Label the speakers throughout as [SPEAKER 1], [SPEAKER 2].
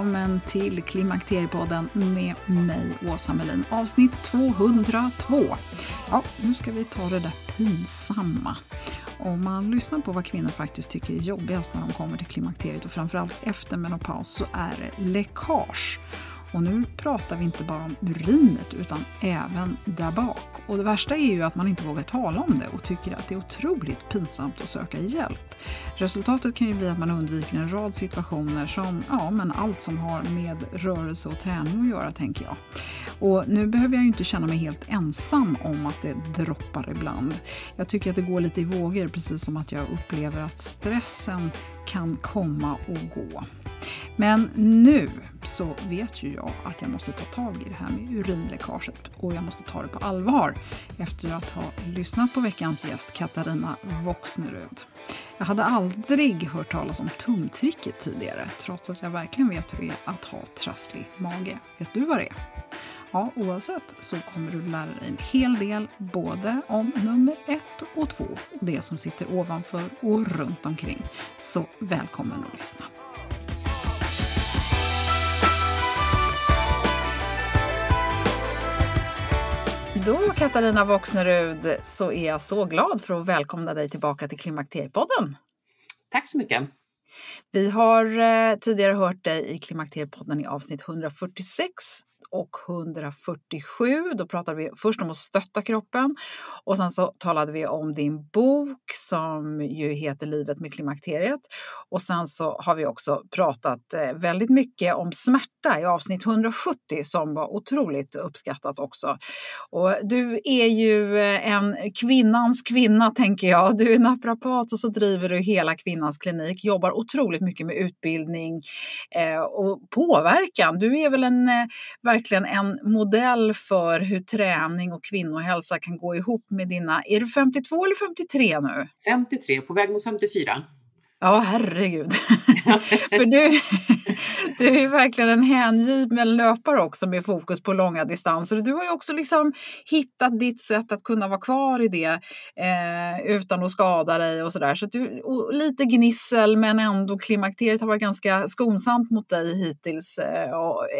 [SPEAKER 1] Välkommen till Klimakteriepodden med mig, Åsa Melin. Avsnitt 202. Ja, nu ska vi ta det där pinsamma. Om man lyssnar på vad kvinnor faktiskt tycker är jobbigast när de kommer till klimakteriet och framförallt efter menopaus så är det läckage. Och nu pratar vi inte bara om urinet utan även där bak. Och det värsta är ju att man inte vågar tala om det och tycker att det är otroligt pinsamt att söka hjälp. Resultatet kan ju bli att man undviker en rad situationer som, ja men allt som har med rörelse och träning att göra tänker jag. Och nu behöver jag ju inte känna mig helt ensam om att det droppar ibland. Jag tycker att det går lite i vågor precis som att jag upplever att stressen kan komma och gå. Men nu så vet ju jag att jag måste ta tag i det här med urinläckaget och jag måste ta det på allvar efter att ha lyssnat på veckans gäst Katarina Voxnerud. Jag hade aldrig hört talas om tumtricket tidigare trots att jag verkligen vet hur det är att ha trasslig mage. Vet du vad det är? Ja, oavsett så kommer du lära dig en hel del både om nummer ett och två och det som sitter ovanför och runt omkring. Så välkommen att lyssna. Då, Katarina Voxnerud, så är jag så glad för att välkomna dig tillbaka till Klimakteriepodden.
[SPEAKER 2] Tack så mycket.
[SPEAKER 1] Vi har eh, tidigare hört dig i Klimakteriepodden i avsnitt 146 och 147. Då pratade vi först om att stötta kroppen och sen så talade vi om din bok som ju heter Livet med klimakteriet. Och sen så har vi också pratat eh, väldigt mycket om smärta i avsnitt 170 som var otroligt uppskattat också. Och du är ju eh, en kvinnans kvinna tänker jag. Du är naprapat och så driver du hela Kvinnans klinik, jobbar otroligt mycket med utbildning eh, och påverkan. Du är väl en verkligen en modell för hur träning och kvinnohälsa kan gå ihop med dina, är du 52 eller 53 nu?
[SPEAKER 2] 53, på väg mot 54.
[SPEAKER 1] Ja, herregud. för du, du är verkligen en hängiven löpare också med fokus på långa distanser. Du har ju också liksom hittat ditt sätt att kunna vara kvar i det eh, utan att skada dig och sådär. Så, du, lite gnissel men ändå klimakteriet har varit ganska skonsamt mot dig hittills. Eh,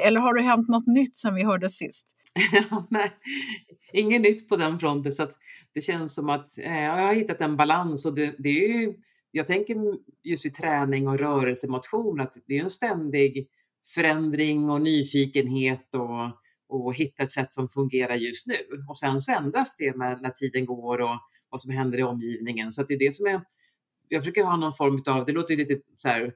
[SPEAKER 1] eller har det hänt något nytt sen vi hörde sist?
[SPEAKER 2] Nej, inget nytt på den fronten. Så det känns som att eh, jag har hittat en balans och det, det är ju jag tänker just vid träning och rörelsemotion att det är en ständig förändring och nyfikenhet och, och hitta ett sätt som fungerar just nu. Och sen så ändras det med när tiden går och vad som händer i omgivningen. Så att det är det som är, jag försöker ha någon form av, det låter lite så här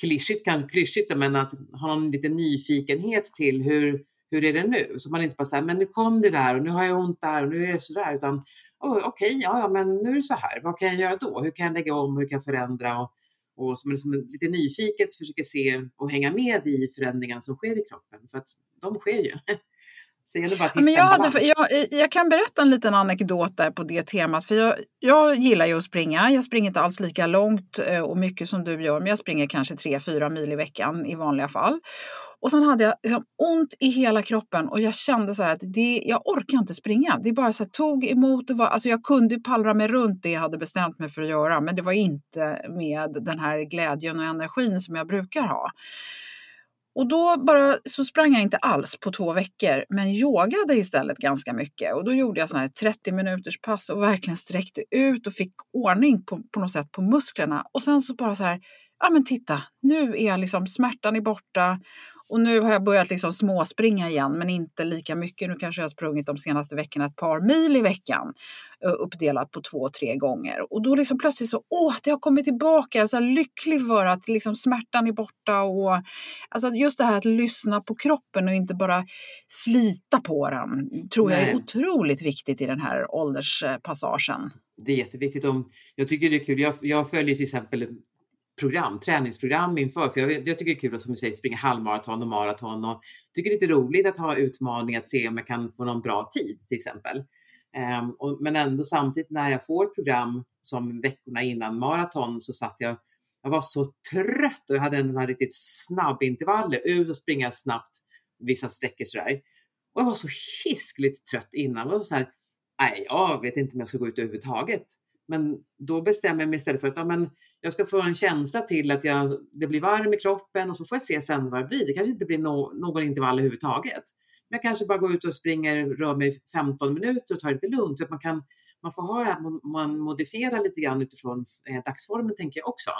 [SPEAKER 2] klyschigt, kan, klyschigt men att ha någon liten nyfikenhet till hur, hur är det nu? Så man inte bara säger, men nu kom det där och nu har jag ont där och nu är det så där, utan oh, okej, okay, ja, ja, men nu är det så här. Vad kan jag göra då? Hur kan jag lägga om? Hur kan jag förändra? Och, och som liksom lite nyfiket försöker se och hänga med i förändringarna som sker i kroppen, för att de sker ju.
[SPEAKER 1] Så jag, bara Men jag, hade, jag, jag, kan berätta en liten anekdot där på det temat. För jag, jag gillar ju att springa. Jag springer inte alls lika långt eh, och mycket som du gör, men jag springer kanske 3-4 mil i veckan i vanliga fall. Och sen hade jag liksom ont i hela kroppen och jag kände så att det, jag orkar inte springa. Det bara så här, tog emot. och var, alltså jag kunde pallra mig runt det jag hade bestämt mig för att göra, men det var inte med den här glädjen och energin som jag brukar ha. Och då bara så sprang jag inte alls på två veckor, men yogade istället ganska mycket. Och då gjorde jag såna här 30 minuters pass och verkligen sträckte ut och fick ordning på, på något sätt på musklerna. Och sen så bara så här, ja men titta, nu är jag liksom, smärtan är borta och nu har jag börjat liksom småspringa igen, men inte lika mycket. Nu kanske jag har sprungit de senaste veckorna ett par mil i veckan, uppdelat på två, tre gånger. Och då liksom plötsligt så, åh, det har kommit tillbaka. Jag är så lycklig för att liksom smärtan är borta. Och, alltså just det här att lyssna på kroppen och inte bara slita på den, tror Nej. jag är otroligt viktigt i den här ålderspassagen.
[SPEAKER 2] Det är jätteviktigt. Om, jag tycker det är kul. Jag, jag följer till exempel program, träningsprogram inför. För jag, jag tycker det är kul att som du säger springa halvmaraton och maraton och tycker det är lite roligt att ha utmaning att se om jag kan få någon bra tid till exempel. Um, och, men ändå samtidigt när jag får ett program som veckorna innan maraton så satt jag, jag var så trött och jag hade en riktigt snabb intervaller, ut och springa snabbt vissa sträckor sådär. Och jag var så hiskligt trött innan. Jag var så här, nej, jag vet inte om jag ska gå ut överhuvudtaget. Men då bestämmer jag mig istället för att ja, men jag ska få en känsla till att jag, det blir varm i kroppen och så får jag se sen vad det blir. Det kanske inte blir no, någon intervall överhuvudtaget. Men jag kanske bara går ut och springer, rör mig 15 minuter och tar det lite lugnt. Så att man, kan, man får ha det man modifierar lite grann utifrån eh, dagsformen tänker jag också.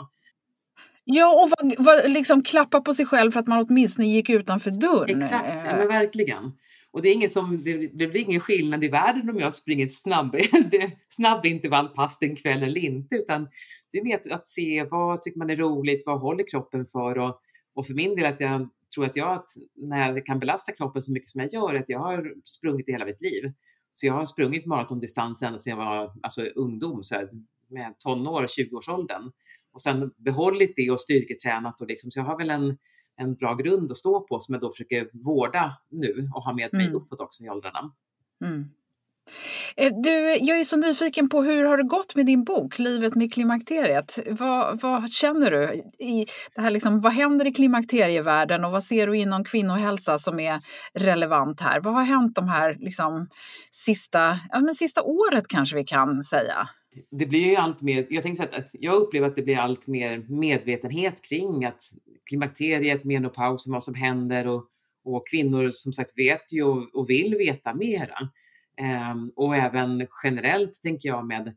[SPEAKER 1] Ja, och vad, vad, liksom klappa på sig själv för att man åtminstone gick utanför dörren.
[SPEAKER 2] Exakt, ja, men verkligen. Och det, är inget som, det, det blir ingen skillnad i världen om jag springer ett snabb, snabbintervallpass en kväll eller inte, utan det är mer att, att, se vad tycker man är roligt, vad håller kroppen för och, och för min del att jag tror att jag att när jag kan belasta kroppen så mycket som jag gör, att jag har sprungit i hela mitt liv. Så jag har sprungit maratondistans ända sedan jag var alltså, ungdom, så här, med tonår, 20-årsåldern och sen behållit det och styrketränat och liksom, så jag har väl en en bra grund att stå på som jag då försöker vårda nu och ha med mig mm. uppåt också i åldrarna. Mm.
[SPEAKER 1] Eh, du, jag är så nyfiken på hur har det gått med din bok Livet med klimakteriet? Vad, vad känner du? I det här liksom, vad händer i klimakterievärlden och vad ser du inom kvinnohälsa som är relevant här? Vad har hänt de här liksom, sista, ja, men sista året kanske vi kan säga?
[SPEAKER 2] Det blir ju allt mer, jag tänker så att, jag upplever att det blir allt mer medvetenhet kring att klimakteriet, menopausen, vad som händer och, och kvinnor som sagt vet ju och, och vill veta mera. Um, och även generellt tänker jag med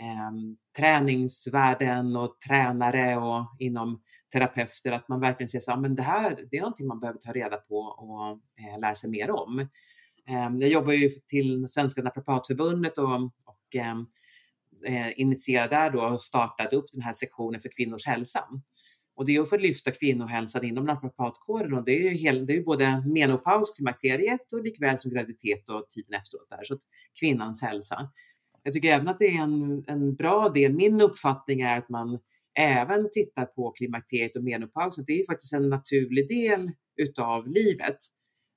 [SPEAKER 2] ehm, um, träningsvärden och tränare och inom terapeuter att man verkligen ser så men det här det är någonting man behöver ta reda på och eh, lära sig mer om. Um, jag jobbar ju till Svenska Naprapatförbundet och, och eh, där då och startat upp den här sektionen för kvinnors hälsa. Och det är för att lyfta kvinnohälsan inom naprapatkåren och det är ju, hel, det är ju både menopaus, klimakteriet och likväl som graviditet och tiden efteråt där, så att kvinnans hälsa. Jag tycker även att det är en, en bra del, min uppfattning är att man även tittar på klimakteriet och menopausen. Det är ju faktiskt en naturlig del utav livet.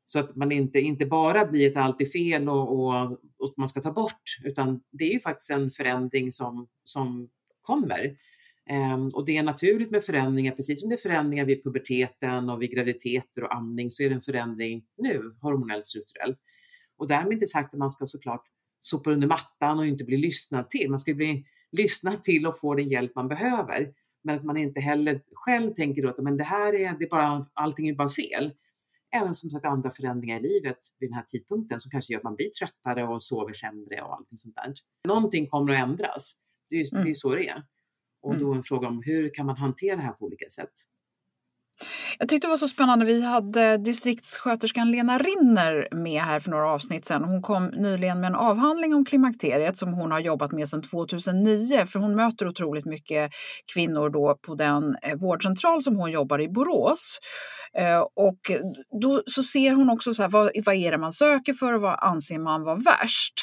[SPEAKER 2] Så att man inte, inte bara blir ett allt är fel och, och, och man ska ta bort, utan det är ju faktiskt en förändring som, som kommer. Um, och det är naturligt med förändringar, precis som det är förändringar vid puberteten och vid graviditeter och amning så är det en förändring nu, hormonellt strukturellt. Och därmed inte sagt att man ska såklart sopa under mattan och inte bli lyssnad till. Man ska bli lyssnad till och få den hjälp man behöver. Men att man inte heller själv tänker då att men det här är, det är bara, allting är bara fel även som sagt andra förändringar i livet vid den här tidpunkten som kanske gör att man blir tröttare och sover sämre och allting sånt där. Någonting kommer att ändras. Det är ju mm. är så det är. Och då mm. en fråga om hur kan man hantera det här på olika sätt?
[SPEAKER 1] Jag tyckte det var så spännande. Vi hade distriktssköterskan Lena Rinner med här för några avsnitt sedan. Hon kom nyligen med en avhandling om klimakteriet som hon har jobbat med sedan 2009. För hon möter otroligt mycket kvinnor då på den eh, vårdcentral som hon jobbar i Borås. Eh, och då så ser hon också så här, vad, vad är det man söker för och vad anser man vara värst?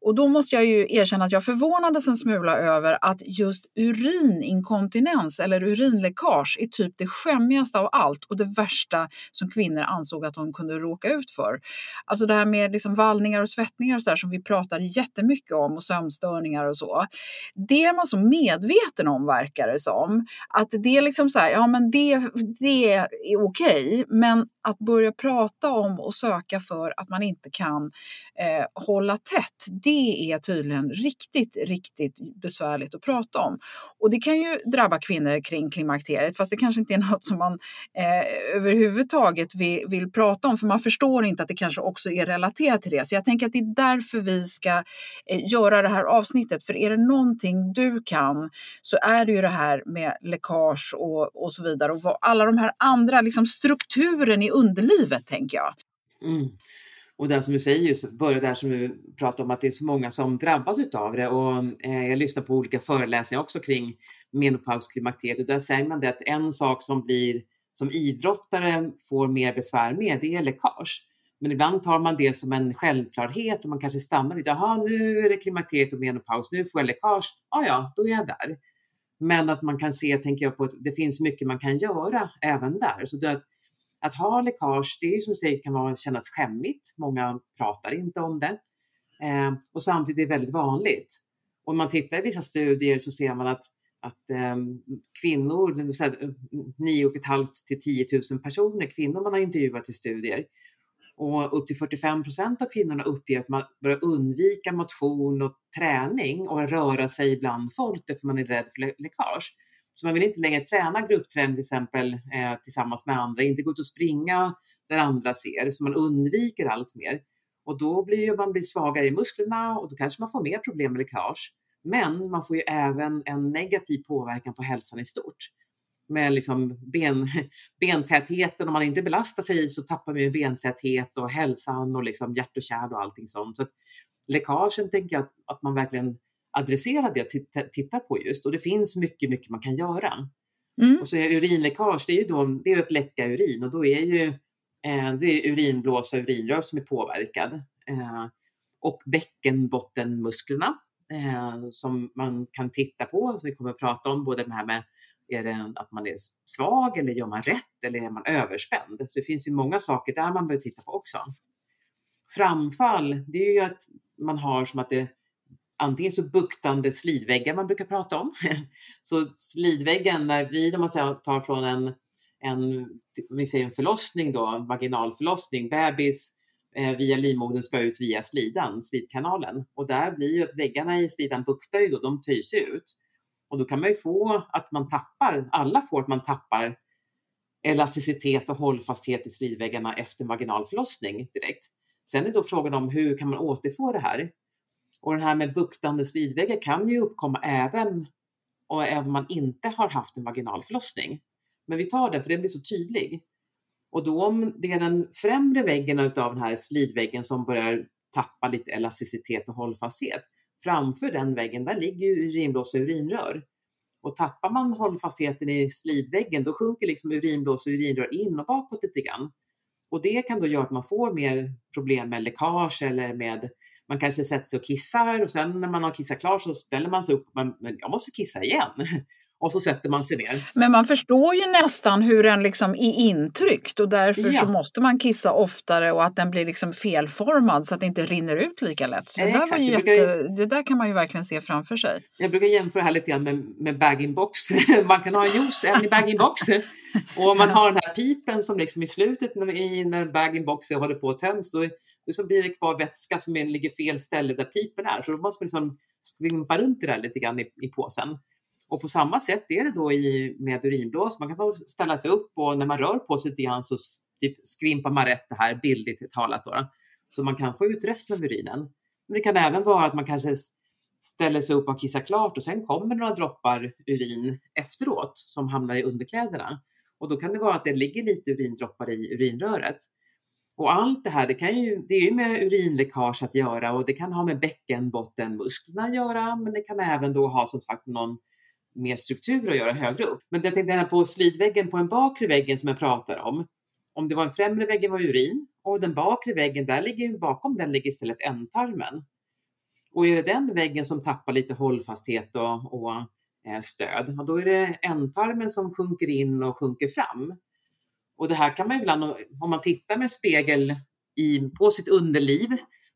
[SPEAKER 1] Och då måste jag ju erkänna att jag förvånades en smula över att just urininkontinens eller urinläckage är typ det skämmigaste av allt och det värsta som kvinnor ansåg att de kunde råka ut för. Alltså det här med liksom vallningar och svettningar och så där, som vi pratade jättemycket om och sömnstörningar och så. Det är man så medveten om verkar det som. Att det är liksom så här, ja men det, det är okej, men att börja prata om och söka för att man inte kan eh, hålla tätt, det är tydligen riktigt, riktigt besvärligt att prata om. Och det kan ju drabba kvinnor kring klimakteriet, fast det kanske inte är något som man eh, överhuvudtaget vill, vill, prata om, för man förstår inte att det kanske också är relaterat till det. Så jag tänker att det är därför vi ska eh, göra det här avsnittet, för är det någonting du kan så är det ju det här med läckage och, och så vidare och vad, alla de här andra liksom strukturen i underlivet, tänker jag.
[SPEAKER 2] Mm. Och den som du säger, börjar där som du pratar om att det är så många som drabbas utav det och eh, jag lyssnar på olika föreläsningar också kring menopaus, klimakteriet och där säger man det att en sak som blir som idrottare får mer besvär med, det är läckage. Men ibland tar man det som en självklarhet och man kanske stannar vid, jaha nu är det klimakteriet och menopaus, nu får jag läckage, ja ja, då är jag där. Men att man kan se, tänker jag på, att det finns mycket man kan göra även där. Så det, att ha läckage, det är ju som du säger, kan vara, kännas skämmigt. Många pratar inte om det. Eh, och samtidigt är det väldigt vanligt. Om man tittar i vissa studier så ser man att, att ehm, eh, kvinnor, 9 500 till 10 000 personer, kvinnor man har intervjuat i studier, och upp till 45 procent av kvinnorna uppger att man börjar undvika motion och träning och röra sig bland folk därför man är rädd för läckage. Så man vill inte längre träna gruppträning till exempel eh, tillsammans med andra, inte gå ut och springa där andra ser, så man undviker allt mer. Och då blir ju, man blir svagare i musklerna och då kanske man får mer problem med läckage. Men man får ju även en negativ påverkan på hälsan i stort. Med liksom ben, bentätheten, om man inte belastar sig så tappar man ju bentäthet och hälsan och liksom hjärt och kärl och allting sånt. Så läckagen tänker jag att, att man verkligen adressera det och titta, på just. Och det finns mycket, mycket man kan göra. Mm. Och så är urinläckage, det är ju då, det är ett läcka urin och då är ju eh, det är urinblåsa och urinrör som är påverkad. Eh, och bäckenbottenmusklerna eh, som man kan titta på, som vi kommer att prata om, både det här med är det att man är svag eller gör man rätt eller är man överspänd? Så det finns ju många saker där man behöver titta på också. Framfall, det är ju att man har som att det antingen så buktande slidväggar man brukar prata om. så slidväggen, när vi när man tar från en, en, vi säger en förlossning då, vaginalförlossning, bebis eh, via livmodern ska ut via slidan, slidkanalen. Och där blir ju att väggarna i slidan buktar ju då, de töjs ut. Och då kan man ju få att man tappar, alla får att man tappar elasticitet och hållfasthet i slidväggarna efter vaginal förlossning direkt. Sen är då frågan om hur kan man återfå det här? Och det här med buktande slidväggar kan ju uppkomma även och även om man inte har haft en vaginal förlossning. Men vi tar den för den blir så tydlig. Och då om det är den främre väggen av den här slidväggen som börjar tappa lite elasticitet och hållfasthet. Framför den väggen, där ligger ju urinblås och urinrör. Och tappar man hållfastheten i slidväggen, då sjunker liksom urinblås och urinrör in och bakåt lite grann. Och det kan då göra att man får mer problem med läckage eller med man kanske sätter sig och kissar och sen när man har kissat klart så ställer man sig upp och man, men jag måste kissa igen. Och så sätter man sig ner.
[SPEAKER 1] Men man förstår ju nästan hur den liksom är intryckt och därför ja. så måste man kissa oftare och att den blir liksom felformad så att det inte rinner ut lika lätt. Så det, där jätte, brukar, det där kan man ju verkligen se framför sig.
[SPEAKER 2] Jag brukar jämföra här lite grann med, med bag-in-box. man kan ha en juice i bag-in-box och om man har den här pipen som liksom i slutet när, när bag-in-box håller på att töms då och så blir det kvar vätska som ligger fel ställe där pipen är. Så då måste man liksom skvimpa runt det där lite grann i, i påsen. Och på samma sätt är det då i, med urinblås. Man kan få ställa sig upp och när man rör på sig lite grann så typ skvimpar man rätt det här bildligt talat. Då, Så man kan få ut resten av urinen. Men det kan även vara att man kanske ställer sig upp och kissar klart och sen kommer några droppar urin efteråt som hamnar i underkläderna. Och då kan det vara att det ligger lite urindroppar i urinröret. Och allt det här, det, kan ju, det är ju med urinläckage att göra och det kan ha med bäckenbottenmusklerna att göra, men det kan även då ha som sagt någon mer struktur att göra högre upp. Men jag tänkte på slidväggen på den bakre väggen som jag pratar om. Om det var en främre väggen var urin och den bakre väggen, där ligger, bakom den ligger istället ändtarmen. Och är det den väggen som tappar lite hållfasthet och, och eh, stöd, då är det ändtarmen som sjunker in och sjunker fram. Och det här kan man ibland, om man tittar med spegel i, på sitt underliv,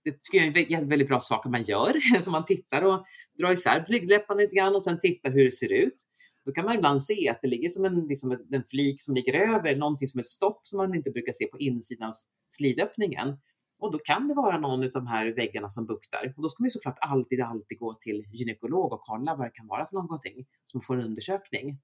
[SPEAKER 2] det tycker jag är en väldigt bra sak att man gör, så man tittar och drar isär blygdläpparna lite grann och sen tittar hur det ser ut. Då kan man ibland se att det ligger som en, liksom en flik som ligger över, någonting som ett stopp som man inte brukar se på insidan av slidöppningen. Och då kan det vara någon av de här väggarna som buktar. Och då ska man såklart alltid, alltid gå till gynekolog och kolla vad det kan vara för någonting, så man får en undersökning.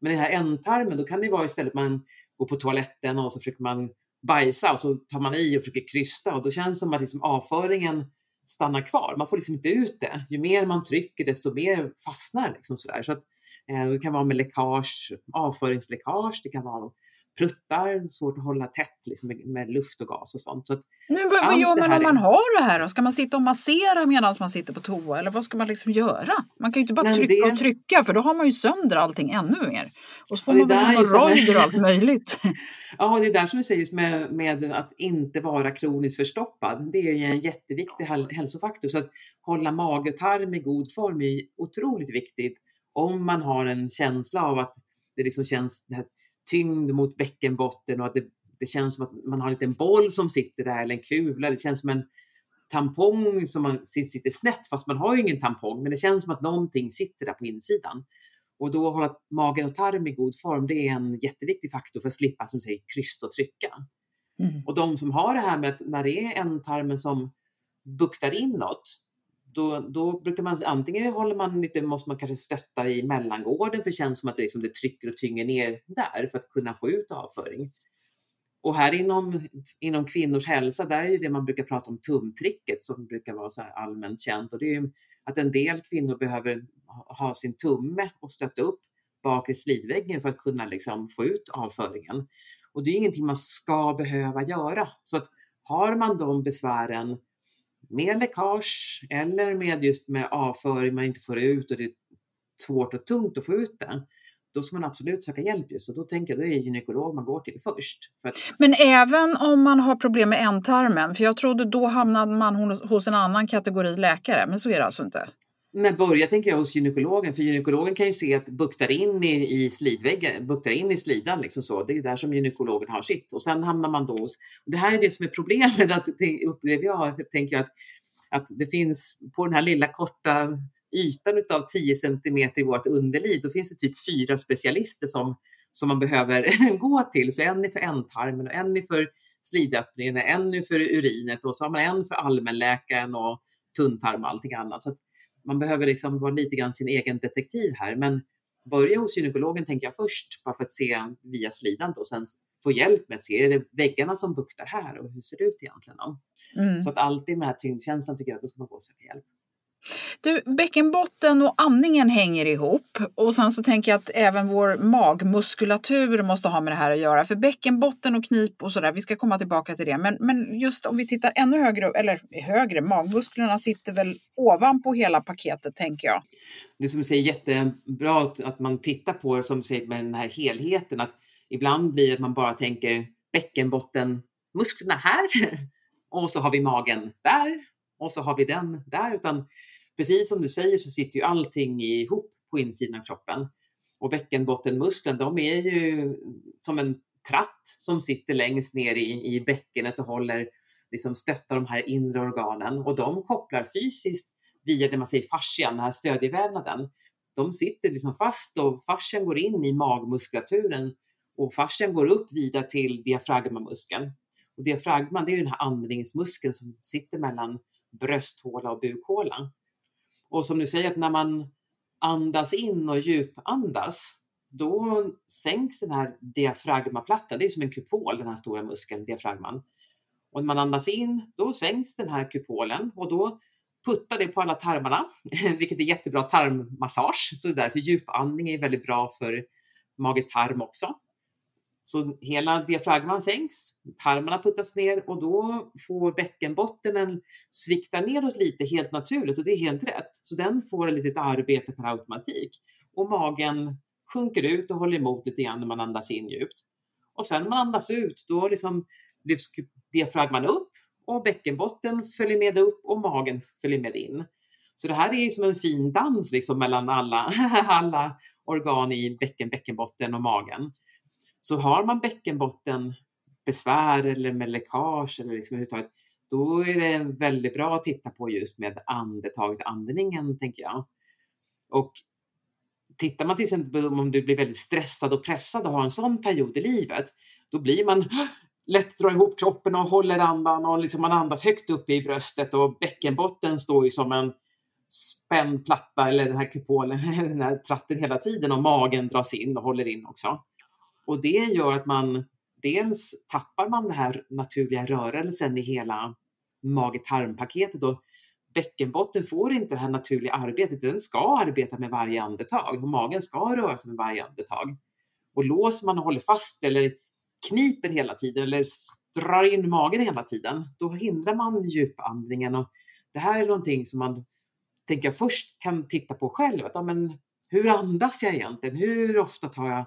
[SPEAKER 2] Men den här ändtarmen, då kan det vara istället man gå på toaletten och så försöker man bajsa och så tar man i och försöker krysta och då känns det som att liksom avföringen stannar kvar. Man får liksom inte ut det. Ju mer man trycker desto mer fastnar. Liksom sådär. Så att, eh, det kan vara med läckage, avföringsläckage, det kan vara pruttar, svårt att hålla tätt liksom, med, med, luft och gas och sånt. Så
[SPEAKER 1] Men vad, vad gör man om man har det här då? Ska man sitta och massera medan man sitter på toa eller vad ska man liksom göra? Man kan ju inte bara Nej, trycka det... och trycka för då har man ju sönder allting ännu mer. Och så får och man hemorrojder och allt möjligt.
[SPEAKER 2] ja, det är där som du säger med, med att inte vara kroniskt förstoppad. Det är ju en jätteviktig hälsofaktor. Så att hålla mage och tarm i god form är otroligt viktigt om man har en känsla av att det liksom känns det här tyngd mot bäckenbotten och att det, det känns som att man har en liten boll som sitter där eller en kula. Det känns som en tampong som man sitter snett fast man har ju ingen tampong men det känns som att någonting sitter där på insidan. Och då hålla magen och tarm i god form, det är en jätteviktig faktor för att slippa som säger krysta och trycka. Mm. Och de som har det här med att när det är en tarmen som buktar inåt, då, då brukar man antingen håller man lite, måste man kanske stötta i mellangården för det känns som att det, liksom, det trycker och tynger ner där för att kunna få ut avföring. Och här inom, inom kvinnors hälsa, där är det man brukar prata om tumtricket som brukar vara så allmänt känt. Och det är ju att en del kvinnor behöver ha sin tumme och stötta upp bak i slidväggen för att kunna liksom få ut avföringen. Och det är ingenting man ska behöva göra. Så att har man de besvären med läckage eller med just med avföring man inte får ut och det är svårt och tungt att få ut det, då ska man absolut söka hjälp just och då tänker jag då är det gynekolog man går till först. Att...
[SPEAKER 1] Men även om man har problem med ändtarmen, för jag trodde då hamnade man hos en annan kategori läkare, men så är det alltså inte?
[SPEAKER 2] Men börja tänker jag hos gynekologen, för gynekologen kan ju se att buktar in i, i slidväggen, buktar in i slidan liksom så. Det är där som gynekologen har sitt och sen hamnar man då hos. Det här är det som är problemet, att upplever jag, tänker att, att det finns på den här lilla korta ytan utav 10 centimeter i vårt underliv, då finns det typ fyra specialister som, som man behöver gå till. Så en är för ändtarmen och en är för slidöppningen, en är för urinet och så har man en för allmänläkaren och tunntarm och allting annat. Så man behöver liksom vara lite grann sin egen detektiv här. Men börja hos gynekologen tänker jag först, bara för att se via slidan och sen få hjälp med att se, är det väggarna som buktar här och hur ser det ut egentligen? Mm. Så att alltid med tyngdkänslan tycker jag att då ska man gå och söka hjälp.
[SPEAKER 1] Du, bäckenbotten och andningen hänger ihop och sen så tänker jag att även vår magmuskulatur måste ha med det här att göra. För bäckenbotten och knip och sådär, vi ska komma tillbaka till det. Men, men just om vi tittar ännu högre, eller högre, magmusklerna sitter väl ovanpå hela paketet tänker jag.
[SPEAKER 2] Det som du säger jättebra att man tittar på som du säger med den här helheten. Att ibland blir det att man bara tänker bäckenbottenmusklerna här och så har vi magen där och så har vi den där. Utan precis som du säger så sitter ju allting ihop på insidan av kroppen. Och bäckenbottenmusklerna, de är ju som en tratt som sitter längst ner i, i bäckenet och håller, liksom stöttar de här inre organen. Och de kopplar fysiskt via det man säger fascian, den här stödjevävnaden. De sitter liksom fast och fascian går in i magmuskulaturen och fascian går upp vidare till diafragmamuskeln. Och diafragman, det är ju den här andningsmuskeln som sitter mellan brösthåla och bukhåla. Och som du säger, att när man andas in och djupandas, då sänks den här diafragmaplattan. Det är som en kupol, den här stora muskeln, diafragman. Och när man andas in, då sänks den här kupolen och då puttar det på alla tarmarna, vilket är jättebra tarmmassage. Så därför djupandning är väldigt bra för mage-tarm också. Så hela diafragman sänks, tarmarna puttas ner och då får bäckenbottnen svikta neråt lite helt naturligt och det är helt rätt. Så den får ett litet arbete per automatik och magen sjunker ut och håller emot lite grann när man andas in djupt. Och sen när man andas ut, då liksom lyfts diafragman upp och bäckenbotten följer med upp och magen följer med in. Så det här är som en fin dans liksom mellan alla, alla organ i bäcken, bäckenbotten och magen. Så har man bäckenbotten besvär eller med läckage eller liksom överhuvudtaget, då är det väldigt bra att titta på just med andetaget, andningen tänker jag. Och tittar man till exempel om du blir väldigt stressad och pressad och har en sån period i livet, då blir man lätt dra ihop kroppen och håller andan och liksom man andas högt upp i bröstet och bäckenbotten står ju som en spänd platta eller den här kupolen, den här tratten hela tiden och magen dras in och håller in också. Och det gör att man dels tappar man den här naturliga rörelsen i hela mage-tarmpaketet och bäckenbotten får inte det här naturliga arbetet. Den ska arbeta med varje andetag och magen ska röra sig med varje andetag. Och låser man och håller fast eller kniper hela tiden eller drar in magen hela tiden, då hindrar man djupandningen. Och det här är någonting som man tänker jag först kan titta på själv. Att, ja, men, hur andas jag egentligen? Hur ofta tar jag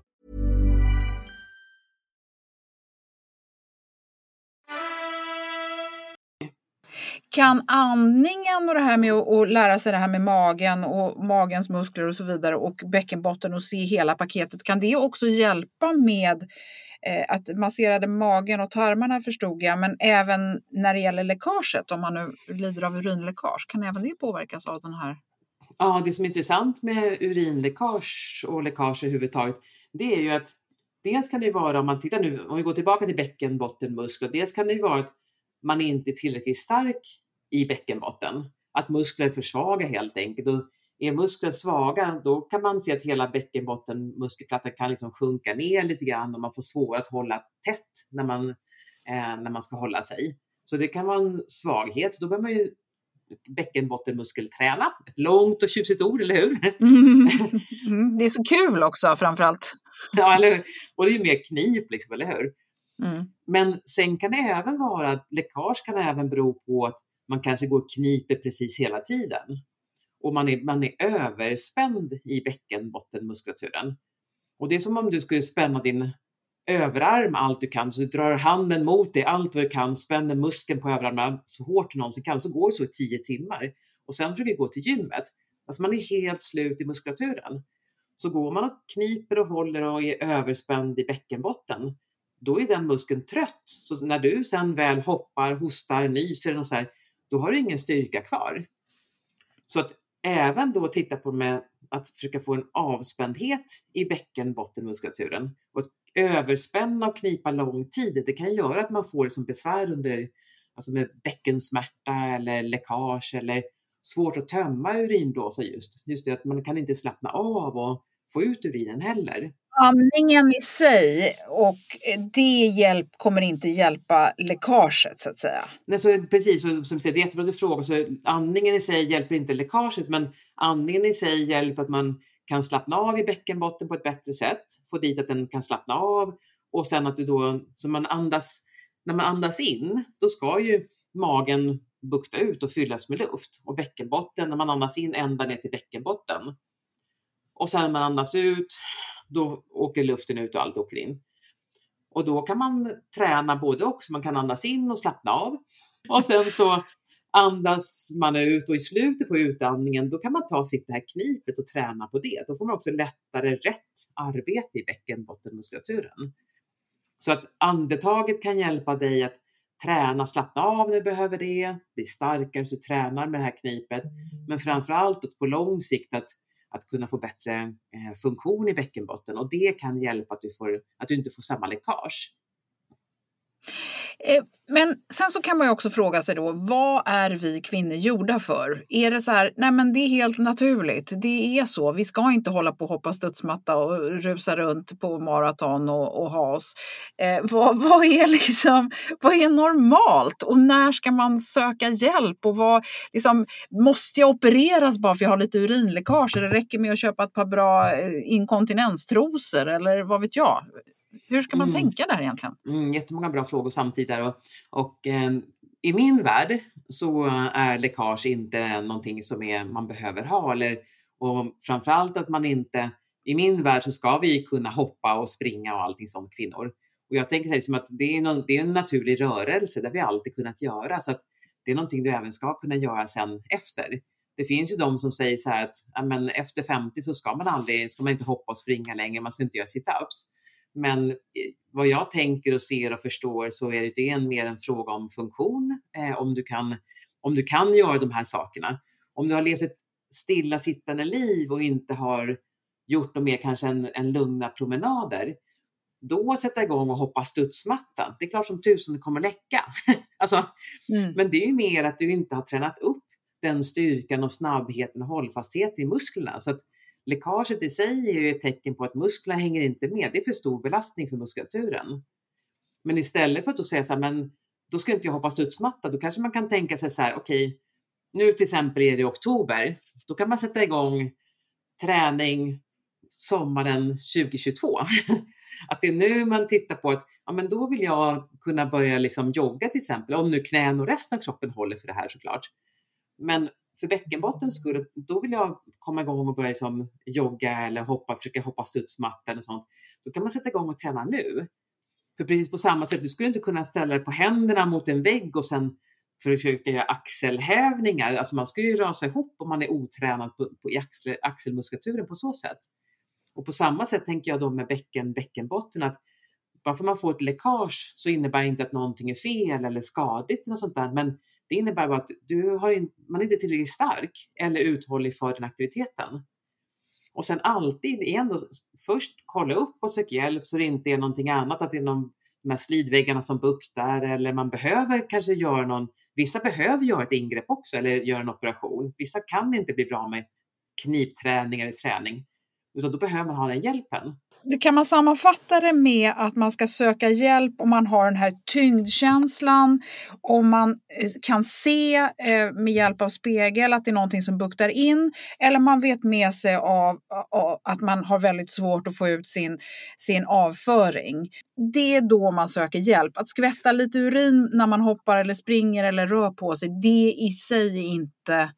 [SPEAKER 1] Kan andningen och det här med att, lära sig det här med magen och magens muskler och så vidare och bäckenbotten och se hela paketet, kan det också hjälpa med eh, att massera magen och tarmarna förstod jag, men även när det gäller läckaget, om man nu lider av urinläckage, kan även det påverkas av den här?
[SPEAKER 2] Ja, det som är intressant med urinläckage och läckage överhuvudtaget, det är ju att dels kan det vara, om man tittar nu, om vi går tillbaka till bäckenbottenmuskler, dels kan det ju vara att man inte är tillräckligt stark i bäckenbotten. Att muskler är för svaga helt enkelt. Och är muskler svaga, då kan man se att hela bäckenbottenmuskelplattan kan liksom sjunka ner lite grann och man får svårare att hålla tätt när man, eh, när man ska hålla sig. Så det kan vara en svaghet. Då behöver man ju bäckenbottenmuskelträna. Ett långt och tjusigt ord, eller hur?
[SPEAKER 1] Mm, det är så kul också framförallt.
[SPEAKER 2] ja, eller hur? Och det är ju mer knip, liksom, eller hur?
[SPEAKER 1] Mm.
[SPEAKER 2] Men sen kan det även vara att läckage kan även bero på att man kanske går och kniper precis hela tiden. Och man är, man är överspänd i bäckenbottenmuskulaturen. Och det är som om du skulle spänna din överarm allt du kan, så du drar handen mot dig allt vad du kan, spänner muskeln på överarmen så hårt du någonsin kan, så går det så i tio timmar. Och sen försöker du gå till gymmet. Alltså man är helt slut i muskulaturen. Så går man och kniper och håller och är överspänd i bäckenbotten, då är den muskeln trött. Så när du sen väl hoppar, hostar, nyser och så här, då har du ingen styrka kvar. Så att även då titta på med att försöka få en avspändhet i bäckenbottenmuskulaturen och att överspänna och knipa lång tid, det kan göra att man får liksom besvär under alltså med bäckensmärta eller läckage eller svårt att tömma urinblåsa just. Just det att man kan inte slappna av och få ut urinen heller.
[SPEAKER 1] Andningen i sig och det hjälp kommer inte hjälpa läckaget så att säga.
[SPEAKER 2] Nej, så precis, så, som säger, det är jättebra att du frågar. Så andningen i sig hjälper inte läckaget, men andningen i sig hjälper att man kan slappna av i bäckenbotten på ett bättre sätt, få dit att den kan slappna av och sen att du då, så man andas, när man andas in, då ska ju magen bukta ut och fyllas med luft och bäckenbotten, när man andas in ända ner till bäckenbotten. Och sen när man andas ut, då åker luften ut och allt åker in. Och då kan man träna både och, man kan andas in och slappna av. Och sen så andas man ut och i slutet på utandningen då kan man ta sitt det här knipet och träna på det. Då får man också lättare rätt arbete i bäckenbottenmuskulaturen. Så att andetaget kan hjälpa dig att träna, slappna av när du behöver det, bli starkare så du tränar med det här knipet. Men framförallt på lång sikt att, att kunna få bättre eh, funktion i bäckenbotten och det kan hjälpa att du, får, att du inte får samma läckage.
[SPEAKER 1] Eh, men sen så kan man ju också fråga sig då, vad är vi kvinnor gjorda för? Är det så här, nej men det är helt naturligt, det är så, vi ska inte hålla på och hoppa studsmatta och rusa runt på maraton och, och ha oss. Eh, vad, vad, är liksom, vad är normalt och när ska man söka hjälp och vad, liksom, måste jag opereras bara för jag har lite urinläckage? Det räcker med att köpa ett par bra eh, inkontinenstrosor eller vad vet jag? Hur ska man mm. tänka där egentligen?
[SPEAKER 2] Mm, jättemånga bra frågor samtidigt där och, och eh, i min värld så är läckage inte någonting som är, man behöver ha eller och framförallt att man inte i min värld så ska vi kunna hoppa och springa och allting som kvinnor. Och jag tänker som att det är, någon, det är en naturlig rörelse, det har vi alltid kunnat göra. Så att det är någonting du även ska kunna göra sen efter. Det finns ju de som säger så här att ja, men efter 50 så ska man aldrig, ska man inte hoppa och springa längre, man ska inte göra sit-ups. Men eh, vad jag tänker och ser och förstår så är det en, mer en fråga om funktion, eh, om, du kan, om du kan göra de här sakerna. Om du har levt ett stillasittande liv och inte har gjort något mer kanske än, än lugna promenader, då sätta igång och hoppa studsmatta. Det är klart som tusen det kommer läcka. alltså, mm. Men det är ju mer att du inte har tränat upp den styrkan och snabbheten och hållfastheten i musklerna. Så att läckaget i sig är ju ett tecken på att musklerna hänger inte med. Det är för stor belastning för muskulaturen. Men istället för att då säga så här, men då ska inte jag hoppa studsmatta, då kanske man kan tänka sig så här, okej, okay, nu till exempel är det oktober, då kan man sätta igång träning sommaren 2022. att det är nu man tittar på att ja, men då vill jag kunna börja liksom jogga till exempel, om nu knän och resten av kroppen håller för det här såklart. Men för bäckenbottens skull, då vill jag komma igång och börja liksom jogga eller hoppa, försöka hoppa studsmatta eller sånt. Då kan man sätta igång och träna nu. För precis på samma sätt, du skulle inte kunna ställa dig på händerna mot en vägg och sen försöka göra axelhävningar. Alltså man skulle ju rasa ihop om man är otränad på, på axel, axelmuskulaturen på så sätt. Och på samma sätt tänker jag då med bäcken, bäckenbotten att bara för man får ett läckage så innebär det inte att någonting är fel eller skadligt eller sånt där. Men det innebär bara att du har in, man är inte tillräckligt stark eller uthållig för den aktiviteten. Och sen alltid igen då, först kolla upp och sök hjälp så det inte är någonting annat, att det är någon, de här slidväggarna som buktar eller man behöver kanske göra någon, vissa behöver göra ett ingrepp också eller göra en operation. Vissa kan inte bli bra med knipträning eller träning, utan då behöver man ha den hjälpen
[SPEAKER 1] kan man sammanfatta det med att man ska söka hjälp om man har den här tyngdkänslan, om man eh, kan se eh, med hjälp av spegel att det är någonting som buktar in eller man vet med sig av, av att man har väldigt svårt att få ut sin, sin avföring. Det är då man söker hjälp. Att skvätta lite urin när man hoppar eller springer eller rör på sig, det i sig är inte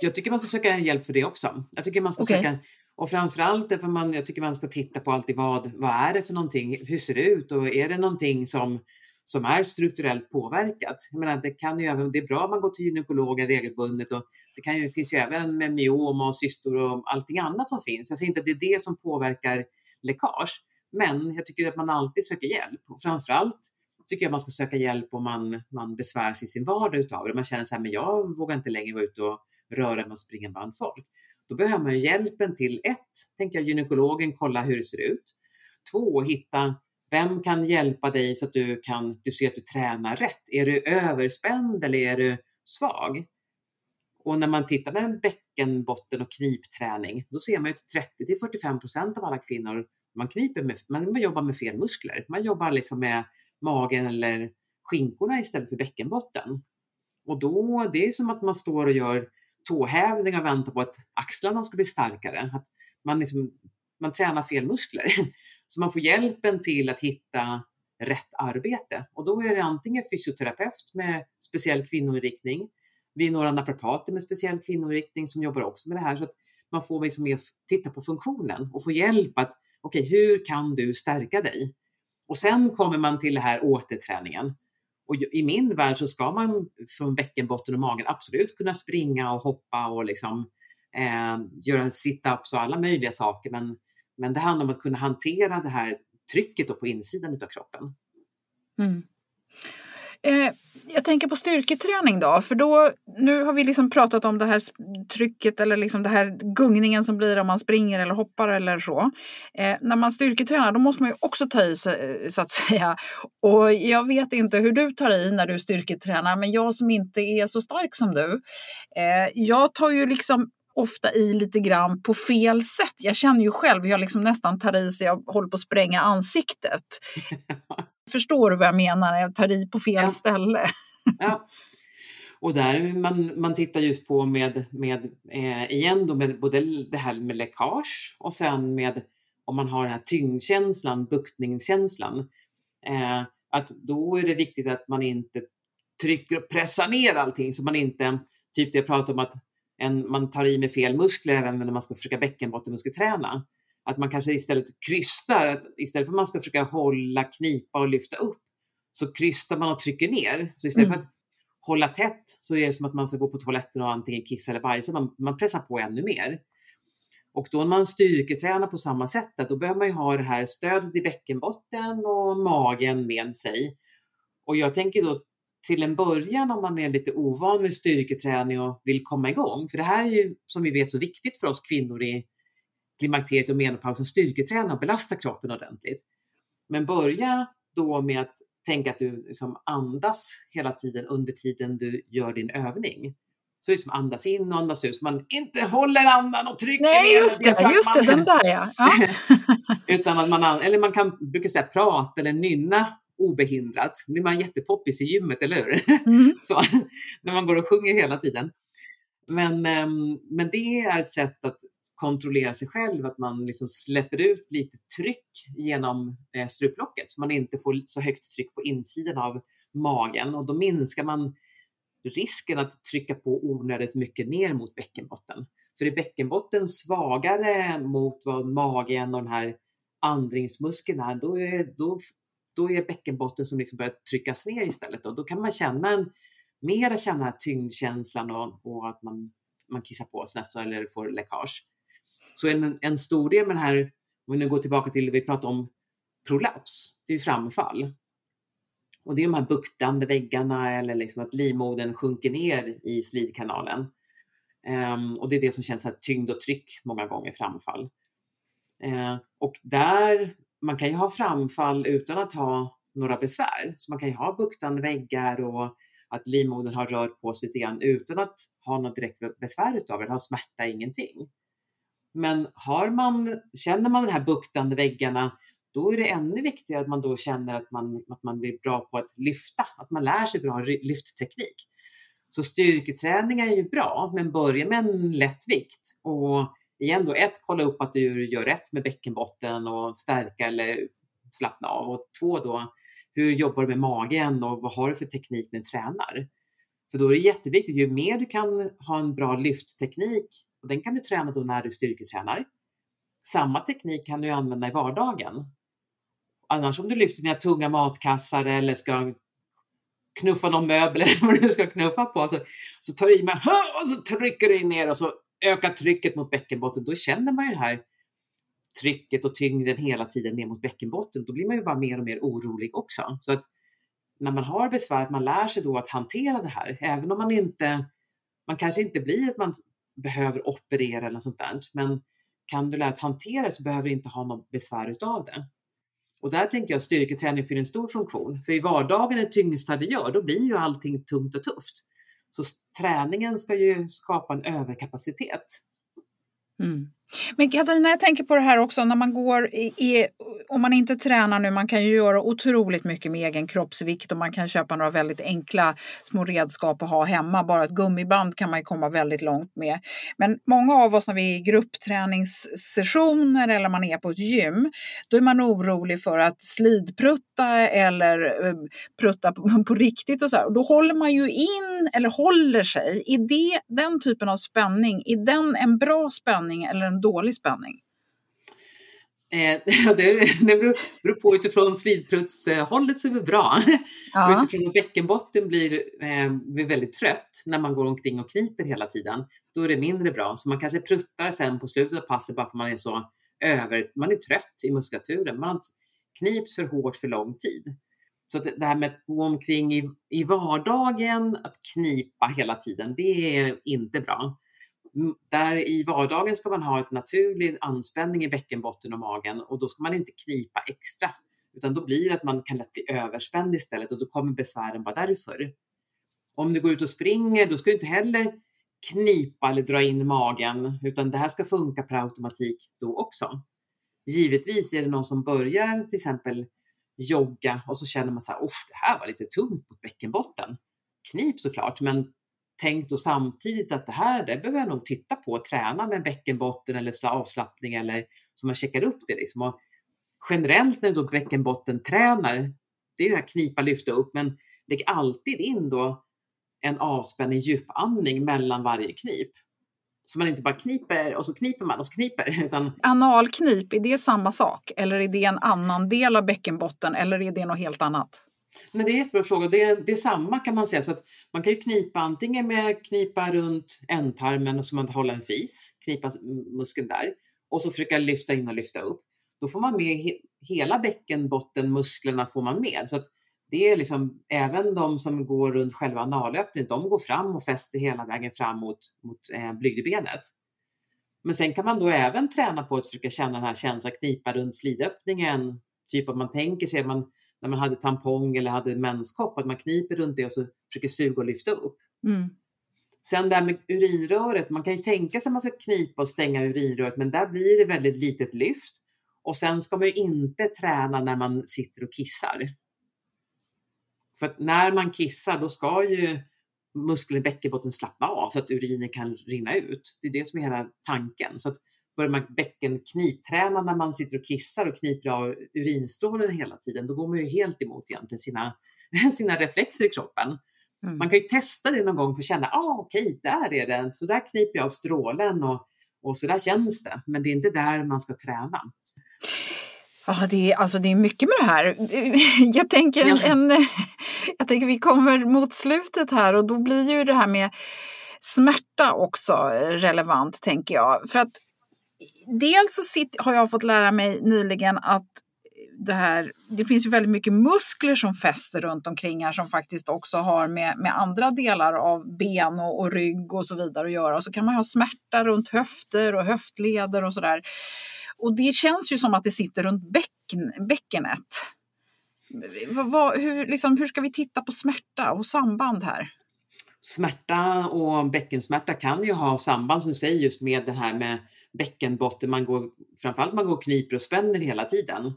[SPEAKER 2] jag tycker man ska söka hjälp för det också. Jag tycker man ska okay. söka och framförallt därför man, jag tycker man ska titta på alltid vad, vad är det för någonting, hur ser det ut och är det någonting som, som är strukturellt påverkat? Jag menar, det, kan ju även, det är bra om man går till gynekologen regelbundet och det kan ju, finns ju även med myom och cystor och allting annat som finns. Jag säger inte att det är det som påverkar läckage, men jag tycker att man alltid söker hjälp och framförallt tycker jag man ska söka hjälp om man, man besväras i sin vardag utav det. Man känner så här, men jag vågar inte längre vara ute och röra mig och springa bland folk. Då behöver man hjälpen till ett, tänker jag, gynekologen kolla hur det ser ut. Två, hitta vem kan hjälpa dig så att du kan du ser att du tränar rätt? Är du överspänd eller är du svag? Och när man tittar med bäckenbotten och knipträning, då ser man att 30 till 45 procent av alla kvinnor man kniper med, man jobbar med fel muskler. Man jobbar liksom med magen eller skinkorna istället för bäckenbotten. Och då, det är som att man står och gör tåhävningar och väntar på att axlarna ska bli starkare. Att man, liksom, man tränar fel muskler. Så man får hjälpen till att hitta rätt arbete. Och då är det antingen fysioterapeut med speciell kvinnoinriktning. Vi är några naprapater med speciell kvinnoinriktning som jobbar också med det här. Så att man får liksom mer titta på funktionen och få hjälp att okej, okay, hur kan du stärka dig? Och sen kommer man till det här återträningen. Och i min värld så ska man från bäckenbotten och magen absolut kunna springa och hoppa och liksom eh, göra sit-ups och alla möjliga saker. Men, men det handlar om att kunna hantera det här trycket på insidan av kroppen. Mm.
[SPEAKER 1] Eh, jag tänker på styrketräning då, för då, nu har vi liksom pratat om det här trycket eller liksom det här gungningen som blir om man springer eller hoppar eller så. Eh, när man styrketränar då måste man ju också ta i sig eh, så att säga. Och jag vet inte hur du tar i när du styrketränar, men jag som inte är så stark som du, eh, jag tar ju liksom ofta i lite grann på fel sätt. Jag känner ju själv hur jag liksom nästan tar i så jag håller på att spränga ansiktet. Förstår du vad jag menar? Jag tar i på fel ja. ställe.
[SPEAKER 2] ja. Och där man, man tittar just på med, med eh, igen då med både det här med läckage och sen med om man har den här tyngdkänslan, buktningskänslan. Eh, att då är det viktigt att man inte trycker och pressar ner allting så man inte, typ det jag pratade om att en, man tar i med fel muskler även när man ska försöka bäckenbottenmuskelträna. Att man kanske istället krystar, att istället för att man ska försöka hålla, knipa och lyfta upp, så krystar man och trycker ner. Så istället mm. för att hålla tätt så är det som att man ska gå på toaletten och antingen kissa eller bajsa. Man, man pressar på ännu mer. Och då när man styrketränar på samma sätt, då behöver man ju ha det här stödet i bäckenbotten och magen med sig. Och jag tänker då till en början om man är lite ovan med styrketräning och vill komma igång, för det här är ju som vi vet så viktigt för oss kvinnor i klimakteriet och menopausen, styrketräna och belasta kroppen ordentligt. Men börja då med att tänka att du liksom andas hela tiden under tiden du gör din övning. Så det är som andas in och andas ut, så man inte håller andan och trycker
[SPEAKER 1] Nej, ner. just det, just det, den där ja. ja.
[SPEAKER 2] Utan att man, eller man kan brukar säga prata eller nynna obehindrat. Då blir man jättepoppis i gymmet, eller hur? Mm. så, när man går och sjunger hela tiden. Men, ehm, men det är ett sätt att kontrollera sig själv, att man liksom släpper ut lite tryck genom eh, struplocket så man inte får så högt tryck på insidan av magen och då minskar man risken att trycka på onödigt mycket ner mot bäckenbotten. För är bäckenbotten svagare mot vad magen och den här andningsmuskeln är, då är, då, då är bäckenbotten som liksom börjar tryckas ner istället och då kan man känna en, mera känna tyngdkänslan och, och att man, man kissar på sig nästan eller får läckage. Så en, en stor del med det här, om vi nu går tillbaka till det vi pratade om prolaps, det är ju framfall. Och det är de här buktande väggarna eller liksom att livmodern sjunker ner i slidkanalen. Um, och det är det som känns här tyngd och tryck många gånger framfall. Uh, och där, man kan ju ha framfall utan att ha några besvär. Så man kan ju ha buktande väggar och att livmodern har rört på sig lite grann utan att ha något direkt besvär utav det, ha smärta, ingenting. Men har man, känner man de här buktande väggarna, då är det ännu viktigare att man då känner att man, att man blir bra på att lyfta, att man lär sig bra lyftteknik. Så styrketräning är ju bra, men börja med en lätt vikt. Och igen då, ett, kolla upp att du gör rätt med bäckenbotten och stärka eller slappna av. Och två då, hur jobbar du med magen och vad har du för teknik när du tränar? För då är det jätteviktigt, ju mer du kan ha en bra lyftteknik, och den kan du träna då när du styrketränar. Samma teknik kan du använda i vardagen. Annars om du lyfter dina tunga matkassar eller ska knuffa någon möbel eller vad du ska knuffa på, så, så tar du i med och så trycker du in ner och så ökar trycket mot bäckenbotten. Då känner man ju det här trycket och tyngden hela tiden ner mot bäckenbotten. Då blir man ju bara mer och mer orolig också. Så att när man har besvär, man lär sig då att hantera det här, även om man inte, man kanske inte blir att man behöver operera eller något sånt där. Men kan du lära dig att hantera det så behöver du inte ha något besvär utav det. Och där tänker jag styrketräning fyller en stor funktion. För i vardagen, när tyngsta det gör, då blir ju allting tungt och tufft. Så träningen ska ju skapa en överkapacitet.
[SPEAKER 1] Mm. Men Katarina, jag tänker på det här också när man går i, i, om man inte tränar nu, man kan ju göra otroligt mycket med egen kroppsvikt och man kan köpa några väldigt enkla små redskap att ha hemma. Bara ett gummiband kan man ju komma väldigt långt med. Men många av oss när vi är i gruppträningssessioner eller man är på ett gym, då är man orolig för att slidprutta eller eh, prutta på, på, riktigt och så här. Och då håller man ju in eller håller sig. Är det den typen av spänning, är den en bra spänning eller en dålig spänning?
[SPEAKER 2] Eh, det, det beror, på utifrån slidprutshållet så är det bra. Ja. Utifrån bäckenbotten blir, eh, väldigt trött när man går omkring och kniper hela tiden. Då är det mindre bra. Så man kanske pruttar sen på slutet av passet bara för att man är så över, man är trött i muskulaturen. Man knips för hårt för lång tid. Så det här med att gå omkring i, i vardagen, att knipa hela tiden, det är inte bra där i vardagen ska man ha en naturlig anspänning i bäckenbotten och magen och då ska man inte knipa extra, utan då blir det att man kan lätt bli överspänd istället och då kommer besvären bara därför. Om du går ut och springer, då ska du inte heller knipa eller dra in magen, utan det här ska funka per automatik då också. Givetvis är det någon som börjar till exempel jogga och så känner man så här, det här var lite tungt mot bäckenbotten. Knip såklart, men tänkt då samtidigt att det här det behöver jag nog titta på och träna med bäckenbotten eller avslappning eller så man checkar upp det. Liksom. Och generellt när du då bäckenbotten tränar, det är ju det här knipa, lyfta upp, men lägg alltid in då en avspänning, djupandning mellan varje knip. Så man inte bara kniper och så kniper man och så kniper. Utan...
[SPEAKER 1] Analknip, är det samma sak? Eller är det en annan del av bäckenbotten? Eller är det något helt annat?
[SPEAKER 2] Men det är en jättebra fråga. Det är, det är samma kan man säga. Så att man kan ju knipa antingen med knipa runt ändtarmen och så man håller en fis, knipa muskeln där och så försöka lyfta in och lyfta upp. Då får man med he, hela bäckenbottenmusklerna får man med. Så att det är liksom även de som går runt själva analöppningen, de går fram och fäster hela vägen fram mot, mot eh, blygdbenet. Men sen kan man då även träna på att försöka känna den här känslan, knipa runt slidöppningen. Typ att man tänker sig att man när man hade tampong eller hade menskopp, att man kniper runt det och så försöker suga och lyfta upp. Mm. Sen det här med urinröret, man kan ju tänka sig att man ska knipa och stänga urinröret, men där blir det väldigt litet lyft. Och sen ska man ju inte träna när man sitter och kissar. För att när man kissar, då ska ju muskeln i bäckenbotten slappna av så att urinen kan rinna ut. Det är det som är hela tanken. Så att börjar man bäckenknipträna när man sitter och kissar och kniper av urinstrålen hela tiden, då går man ju helt emot egentligen sina, sina reflexer i kroppen. Mm. Man kan ju testa det någon gång för att känna, ah, okej, okay, där är den, så där kniper jag av strålen och, och så där känns det. Men det är inte där man ska träna.
[SPEAKER 1] Ja, det är, alltså det är mycket med det här. Jag tänker, en, en, jag tänker vi kommer mot slutet här och då blir ju det här med smärta också relevant, tänker jag. För att dels så sitter, har jag fått lära mig nyligen att det, här, det finns ju väldigt mycket muskler som fäster runt omkring här som faktiskt också har med, med andra delar av ben och, och rygg och så vidare att göra. Och så kan man ha smärta runt höfter och höftleder och sådär. Och det känns ju som att det sitter runt bäcken, bäckenet. Vad, vad, hur, liksom, hur ska vi titta på smärta och samband här?
[SPEAKER 2] Smärta och bäckensmärta kan ju ha samband som du säger just med det här med bäckenbotten, man går, framförallt man går och kniper och spänner hela tiden.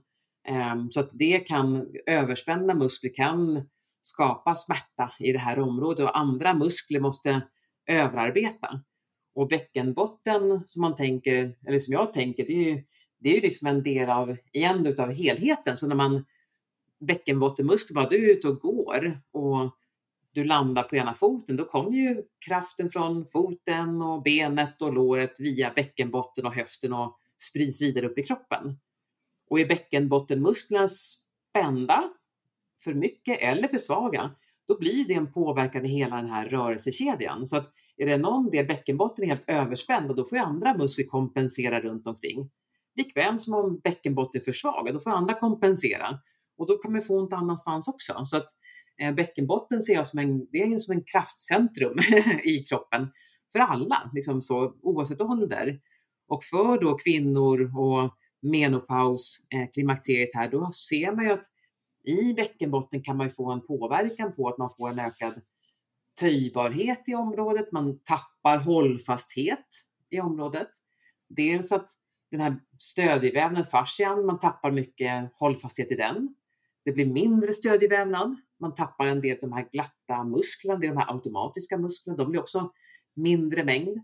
[SPEAKER 2] Ehm, så att det kan, överspända muskler kan skapa smärta i det här området och andra muskler måste överarbeta. Och bäckenbotten som man tänker, eller som jag tänker, det är ju, det är ju liksom en del av, igen, utav helheten. Så när man bäckenbottenmuskler bara, du är ute och går och du landar på ena foten, då kommer ju kraften från foten och benet och låret via bäckenbotten och höften och sprids vidare upp i kroppen. Och är bäckenbottenmusklerna spända för mycket eller för svaga, då blir det en påverkan i hela den här rörelsekedjan. Så att är det någon del bäckenbotten är helt överspänd, då får ju andra muskler kompensera runt omkring. Likväl som om bäckenbotten är för svag, då får andra kompensera. Och då kan man få ont annanstans också. Så att Eh, bäckenbotten ser jag som en, det är som en kraftcentrum i kroppen för alla, liksom så, oavsett ålder. Och för då kvinnor och menopaus, eh, klimakteriet här, då ser man ju att i bäckenbotten kan man ju få en påverkan på att man får en ökad töjbarhet i området, man tappar hållfasthet i området. Dels att den här stödjevävnaden, fascian, man tappar mycket hållfasthet i den. Det blir mindre stödjevävnad. Man tappar en del av de här glatta musklerna, det är de här automatiska musklerna, de blir också mindre mängd.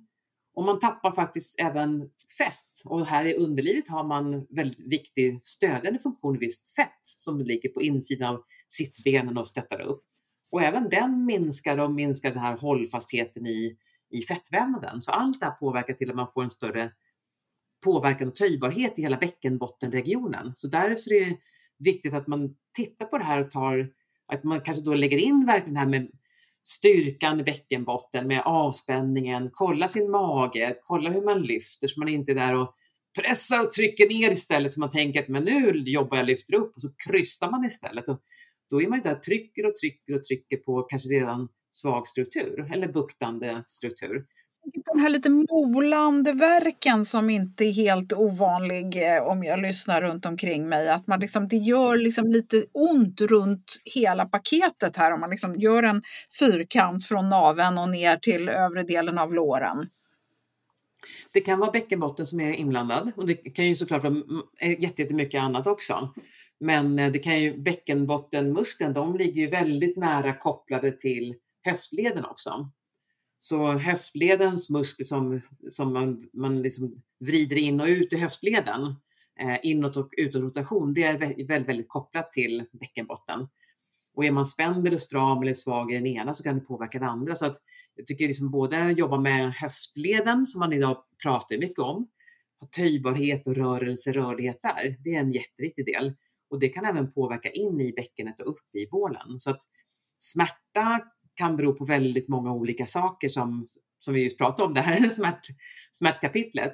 [SPEAKER 2] Och man tappar faktiskt även fett. Och här i underlivet har man väldigt viktig stödjande funktion, visst fett, som ligger på insidan av sittbenen och stöttar upp. Och även den minskar och minskar den här hållfastheten i, i fettvävnaden. Så allt det här påverkar till att man får en större påverkan och töjbarhet i hela bäckenbottenregionen. Så därför är det viktigt att man tittar på det här och tar, att man kanske då lägger in verkligen det här med styrkan i bäckenbotten med avspänningen, kolla sin mage, kolla hur man lyfter så man inte är där och pressar och trycker ner istället så man tänker att men nu jobbar jag lyfter upp och så krystar man istället. Och då är man ju där trycker och trycker och trycker på kanske redan svag struktur eller buktande struktur
[SPEAKER 1] den här lite molande verken som inte är helt ovanlig eh, om jag lyssnar runt omkring mig. Att man liksom, det gör liksom lite ont runt hela paketet här om man liksom gör en fyrkant från naven och ner till övre delen av låren.
[SPEAKER 2] Det kan vara bäckenbotten som är inblandad och det kan ju såklart vara eh, jättemycket annat också. Men eh, det kan ju bäckenbottenmuskeln, de ligger ju väldigt nära kopplade till höftleden också. Så höftledens muskel som, som man, man liksom vrider in och ut i höftleden, eh, inåt och utåt rotation, det är väldigt, väldigt kopplat till bäckenbotten. Och är man spänd eller stram eller svag i den ena så kan det påverka den andra. Så att jag tycker liksom både jobba med höftleden som man idag pratar mycket om, ha töjbarhet och rörelse, rörlighet där. Det är en jätteviktig del. Och det kan även påverka in i bäckenet och upp i bålen. Så att smärta kan bero på väldigt många olika saker som, som vi just pratade om, det här är smärt, smärtkapitlet,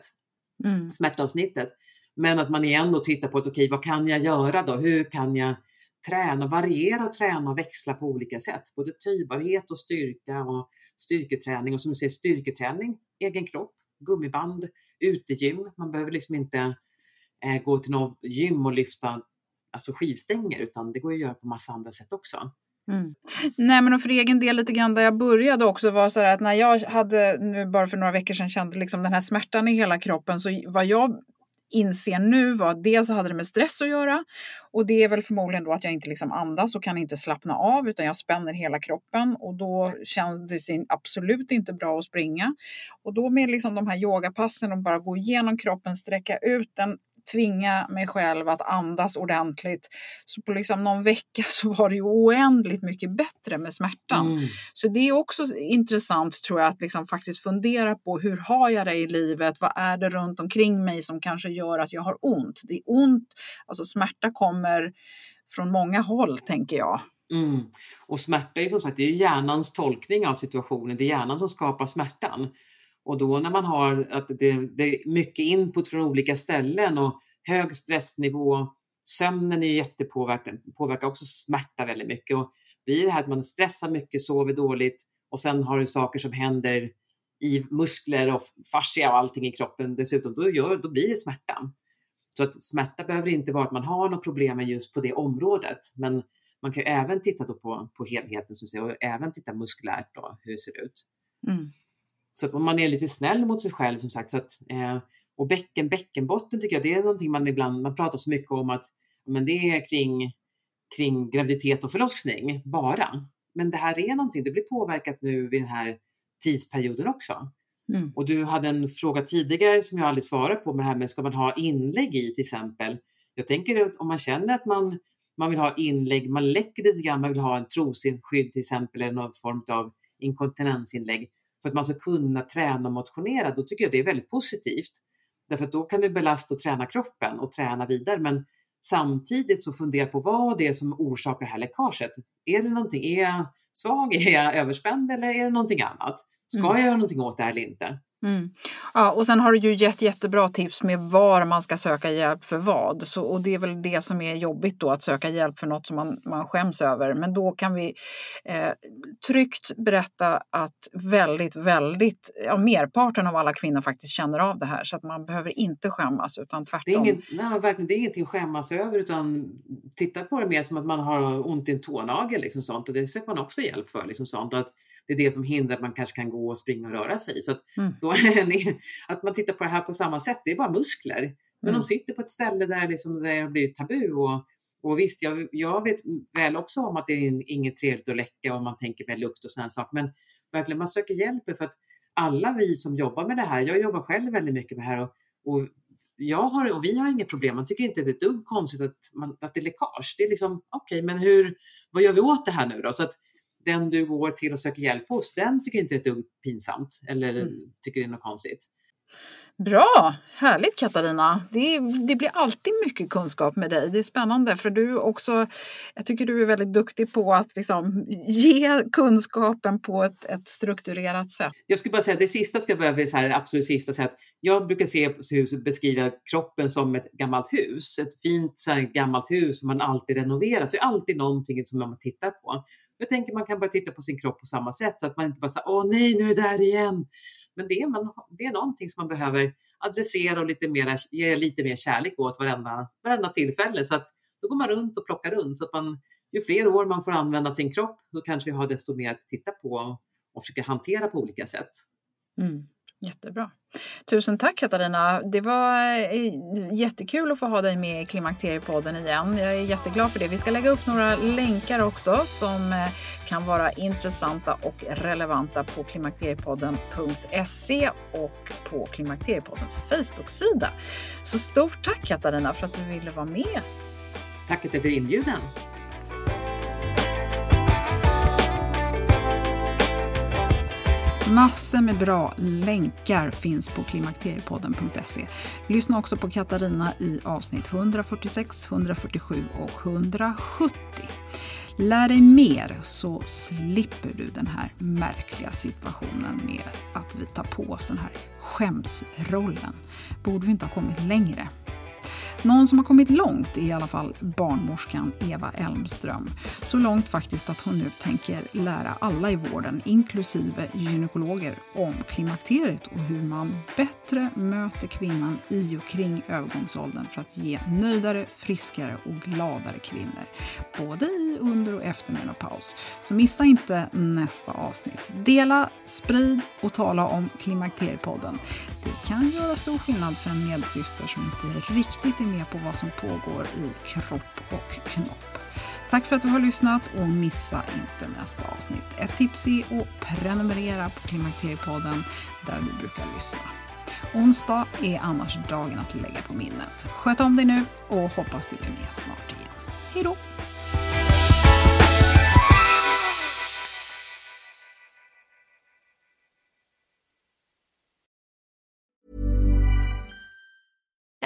[SPEAKER 2] mm. smärtavsnittet. Men att man igen då tittar på att okej, okay, vad kan jag göra då? Hur kan jag träna, variera och träna och växla på olika sätt? Både töjbarhet och styrka och styrketräning och som du säger styrketräning, egen kropp, gummiband, utegym. Man behöver liksom inte eh, gå till något gym och lyfta alltså skivstänger utan det går att göra på massa andra sätt också.
[SPEAKER 1] Mm. Nej men för egen del lite grann där jag började också var så att när jag hade, nu bara för några veckor sedan, kände liksom den här smärtan i hela kroppen så vad jag inser nu var dels så hade det med stress att göra och det är väl förmodligen då att jag inte liksom andas och kan inte slappna av utan jag spänner hela kroppen och då känns det absolut inte bra att springa. Och då med liksom de här yogapassen och bara gå igenom kroppen, sträcka ut den tvinga mig själv att andas ordentligt. Så på liksom någon vecka så var det ju oändligt mycket bättre med smärtan. Mm. Så det är också intressant tror jag att liksom faktiskt fundera på hur har jag det i livet? Vad är det runt omkring mig som kanske gör att jag har ont? Det är ont, alltså smärta kommer från många håll tänker jag.
[SPEAKER 2] Mm. Och smärta är som sagt det är hjärnans tolkning av situationen. Det är hjärnan som skapar smärtan. Och då när man har att det, det är mycket input från olika ställen och hög stressnivå, sömnen är jättepåverkad, påverkar också smärta väldigt mycket. Och blir det här att man stressar mycket, sover dåligt och sen har du saker som händer i muskler och fascia och allting i kroppen dessutom, då, gör, då blir det smärta. Så att smärta behöver inte vara att man har något problem med just på det området, men man kan ju även titta på, på helheten som att och även titta muskulärt då, hur det ser ut. Mm. Så att man är lite snäll mot sig själv som sagt. Så att, eh, och bäcken, bäckenbotten tycker jag det är någonting man ibland, man pratar så mycket om att men det är kring, kring graviditet och förlossning bara. Men det här är någonting, det blir påverkat nu vid den här tidsperioden också. Mm. Och du hade en fråga tidigare som jag aldrig svarat på med det här med ska man ha inlägg i till exempel? Jag tänker att om man känner att man, man vill ha inlägg, man läcker lite grann, man vill ha en troskydd till exempel eller någon form av inkontinensinlägg för att man ska kunna träna och motionera, då tycker jag det är väldigt positivt. Därför att då kan du belasta och träna kroppen och träna vidare. Men samtidigt så fundera på vad det är som orsakar det här läckaget. Är det någonting, är jag svag, är jag överspänd eller är det någonting annat? Ska mm. jag göra någonting åt det här eller inte?
[SPEAKER 1] Mm. Ja, och sen har du ju gett jättebra tips med var man ska söka hjälp för vad. Så, och det är väl det som är jobbigt då, att söka hjälp för något som man, man skäms över. Men då kan vi eh, tryggt berätta att väldigt, väldigt, ja, merparten av alla kvinnor faktiskt känner av det här. Så att man behöver inte skämmas, utan tvärtom.
[SPEAKER 2] Det är, ingen, nej, verkligen, det är ingenting att skämmas över, utan titta på det mer som att man har ont i en tånagel. Liksom sånt, och det söker man också hjälp för. Liksom sånt, att det är det som hindrar att man kanske kan gå och springa och röra sig. Så att, mm. då är att man tittar på det här på samma sätt, det är bara muskler. Men mm. de sitter på ett ställe där liksom det har blivit tabu. Och, och visst, jag, jag vet väl också om att det är inget trevligt att läcka och man tänker med lukt och sådana saker. Men verkligen, man söker hjälp för att alla vi som jobbar med det här, jag jobbar själv väldigt mycket med det här och, och jag har, och vi har inget problem. Man tycker inte det är ett dugg konstigt att, man, att det är läckage. Det är liksom, okej, okay, men hur, vad gör vi åt det här nu då? Så att den du går till och söker hjälp hos, den tycker inte det är ett dugg pinsamt eller mm. tycker det är något konstigt.
[SPEAKER 1] Bra! Härligt Katarina! Det, det, blir alltid mycket kunskap med dig. Det är spännande för du också, jag tycker du är väldigt duktig på att liksom ge kunskapen på ett, ett strukturerat sätt.
[SPEAKER 2] Jag skulle bara säga det sista ska börja bli så här, absolut sista. Så att jag brukar se huset beskriva kroppen som ett gammalt hus. Ett fint så här, gammalt hus som man alltid renoverar. Så det är alltid någonting som man tittar på. Jag tänker man kan bara titta på sin kropp på samma sätt så att man inte bara säger åh nej, nu är det där igen. Men det är, man, det är någonting som man behöver adressera och lite mera, ge lite mer kärlek åt varenda, varenda tillfälle. Så att då går man runt och plockar runt. Så att man, ju fler år man får använda sin kropp, så kanske vi har desto mer att titta på och försöka hantera på olika sätt.
[SPEAKER 1] Mm. Jättebra. Tusen tack Katarina. Det var eh, jättekul att få ha dig med i Klimakteriepodden igen. Jag är jätteglad för det. Vi ska lägga upp några länkar också som eh, kan vara intressanta och relevanta på klimakteriepodden.se och på Klimakteriepoddens Facebook-sida. Så stort tack Katarina för att du ville vara med.
[SPEAKER 2] Tack att jag blev inbjuden.
[SPEAKER 1] Massor med bra länkar finns på klimakteriepodden.se. Lyssna också på Katarina i avsnitt 146, 147 och 170. Lär dig mer så slipper du den här märkliga situationen med att vi tar på oss den här skämsrollen. Borde vi inte ha kommit längre? Någon som har kommit långt är i alla fall barnmorskan Eva Elmström. Så långt faktiskt att hon nu tänker lära alla i vården, inklusive gynekologer, om klimakteriet och hur man bättre möter kvinnan i och kring övergångsåldern för att ge nöjdare, friskare och gladare kvinnor. Både i, under och efter menopaus. Så missa inte nästa avsnitt. Dela, sprid och tala om Klimakteriepodden. Det kan göra stor skillnad för en medsyster som inte riktigt är med på vad som pågår i kropp och knopp. Tack för att du har lyssnat och missa inte nästa avsnitt. Ett tips är att prenumerera på Klimakteriepodden där du brukar lyssna. Onsdag är annars dagen att lägga på minnet. Sköt om dig nu och hoppas du är med snart igen. Hej då!